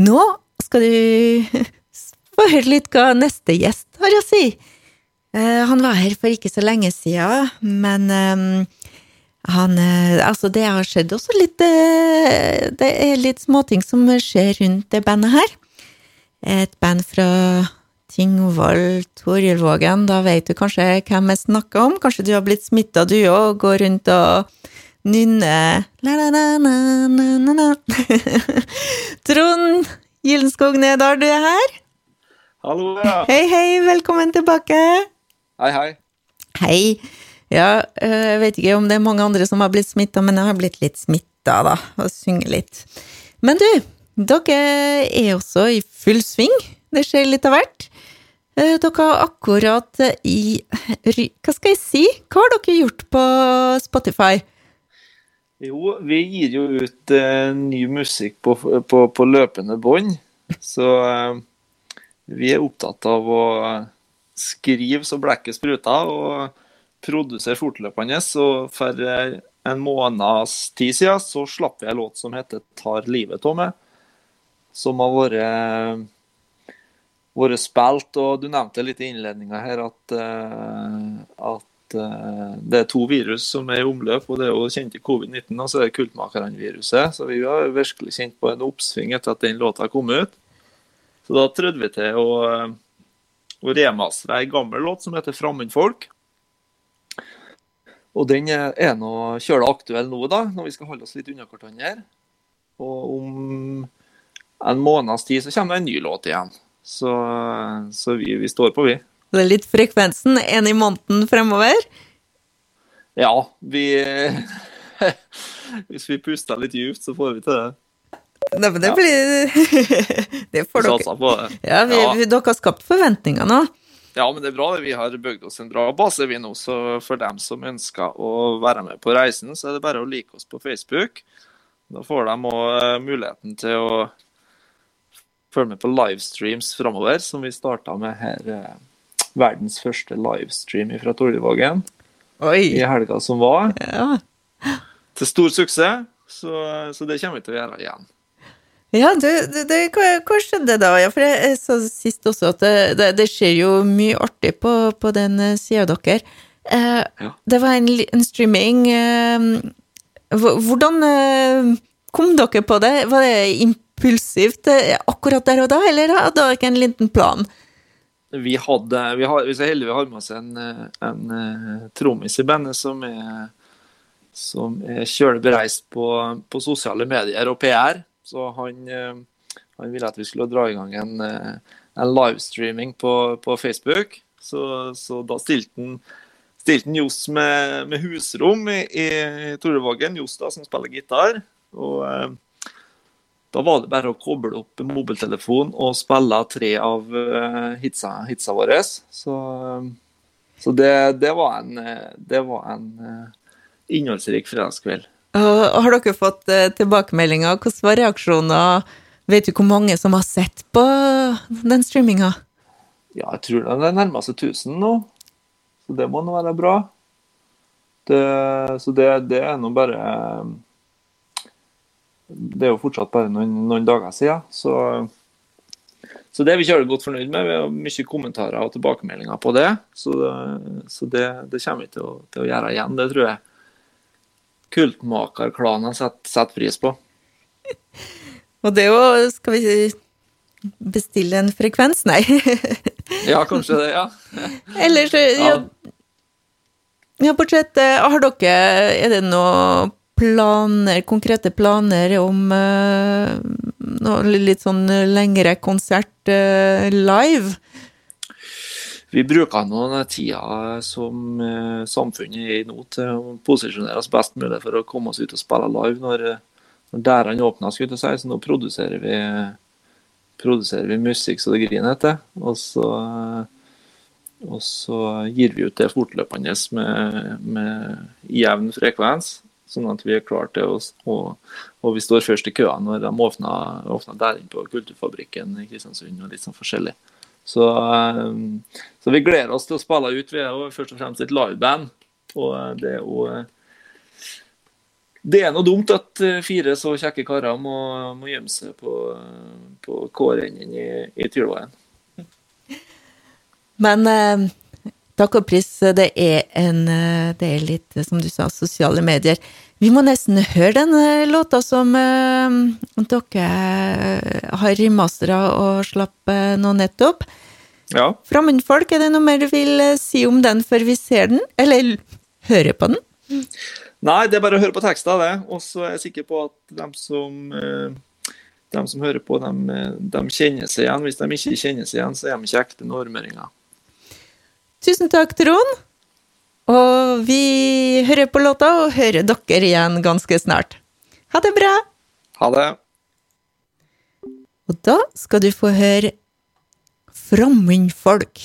Nå skal du få høre litt hva neste gjest har å si. Eh, han var her for ikke så lenge siden, men eh, han eh, Altså, det har skjedd også litt Det er litt småting som skjer rundt det bandet her. Et band fra Tingvoll, Torjulvågen, da vet du kanskje hvem jeg snakker om? Kanskje du har blitt smitta, du òg, går rundt og nynner Trond Gyllenskog Nedal, du er her? Hallo, ja. Hei, hei, velkommen tilbake. Hei, hei. Hei. Ja, eh, jeg vet ikke om det er mange andre som har blitt smitta, men jeg har blitt litt smitta, da, og synger litt. Men du, dere er også i full sving. Det skjer litt av hvert. Eh, dere har akkurat i Hva skal jeg si? Hva har dere gjort på Spotify? Jo, vi gir jo ut eh, ny musikk på, på, på løpende bånd. Så eh, vi er opptatt av å skrive så blekket spruter, og produsere fortløpende. Så for en måneds tid siden så slapp vi en låt som heter 'Tar livet av meg', som har vært vært spilt. Og du nevnte litt i innledninga her at, uh, uh, det er to virus som er i omløp. og Det er jo kjent i covid-19, og så er det kultmakerne-viruset. Så vi har virkelig kjent på en oppsving etter at den låta kom ut. Så da trødde vi til å, å remastre ei gammel låt som heter 'Fremmedfolk'. Og den er nå kjøla aktuell nå, da, når vi skal holde oss litt unna hverandre. Og om en måneds tid så kommer det en ny låt igjen. Så, så vi, vi, står på, vi. Det litt frekvensen? En i måneden fremover? Ja, vi Hvis vi puster litt dypt, så får vi til det. Nei, men det blir Det får dere. På det. Ja, vi, ja. Dere har skapt forventninger nå. Ja, men det er bra. Vi har bygd oss en bra base, vi nå. Så for dem som ønsker å være med på reisen, så er det bare å like oss på Facebook. Da får de òg muligheten til å følge med på livestreams framover, som vi starta med her. Verdens første livestream fra Torjevågen i helga som var. Ja. Til stor suksess, så, så, det kommer vi til å gjøre igjen. Ja, du, det, hva, hva, skjedde da? Ja, for jeg sa sist også at det, det, skjer jo mye artig på, på den eh, sida dere. Eh, ja. Det var en, en streaming eh, Hvordan eh, kom dere på det? Var det impulsivt eh, akkurat der og da, eller hadde dere en liten plan? Vi hadde, vi har, vi er heldig, vi har med oss en, en, en eh, trommis i bandet som er, som er kjølig bereist på, på, sosiale medier og PR. Så han, eh, han, ville at vi skulle dra i gang en, en livestreaming på, på Facebook. Så, så, da stilte han stilte Johs med, med, husrom i, i Torevågen. Johs da, som spiller gitar. Og da var det bare å koble opp mobiltelefon og spille tre av uh, hitsa, hitsa våre. Så, så det, det, var en, det var en uh, innholdsrik fredagskveld. Har dere fått tilbakemeldinger? Hvordan var reaksjoner? Vet du hvor mange som har sett på den streaminga? Ja, jeg tror det er nærmer seg 1000 nå. Så det må nå være bra. Det, så det, det er nå bare det er jo fortsatt bare noen, noen dager siden. Så, så, det er vi kjører godt fornøyd med. Vi har mye kommentarer og tilbakemeldinger på det. Så, så det, det, kommer vi til å, til å, gjøre igjen. Det tror jeg kultmakerklanen setter, setter pris på. Og det jo Skal vi bestille en frekvens? Nei. ja, kanskje det, ja. Ellers ja. ja, bortsett Har dere Er det noe planer, konkrete planer om uh, noe litt sånn lengre konsert uh, live? Vi bruker nå den tida som uh, samfunnet er i nå til å posisjonere oss best mulig for å komme oss ut og spille live når, når dørene åpner. Si. Så nå produserer vi, produserer vi musikk så det griner etter. Og så, og så gir vi ut det fortløpende med, med jevn frekvens sånn at vi er klare til å og, og vi står først i køa når de åpner, åpner der inne på Kulturfabrikken i Kristiansund og litt sånn forskjellig. Så, um, så, vi gleder oss til å spille ut. Vi er jo først og fremst et liveband. Og det er jo Det er noe dumt at eh, fire så kjekke karer må, må gjemme seg på, på kårenden i, i Tylvaen. Men eh, takk og pris, det er en Det er litt, som du sa, sosiale medier. Vi må nesten høre den eh, låta som eh, dere eh, har remastera og slapp nå nettopp. Ja. Fremmedfolk, er det noe mer du vil si om den før vi ser den? Eller hører på den? Nei, det er bare å høre på teksta, det. Og så er jeg sikker på at de som, eh, de som hører på, de, eh, de kjenner seg igjen. Hvis de ikke kjenner seg igjen, så er de ikke ekte nordmøringer. Tusen takk, Trond. Og vi hører på låta og hører dere igjen ganske snart. Ha det bra! Ha det. Og da skal du få høre Fremmedfolk.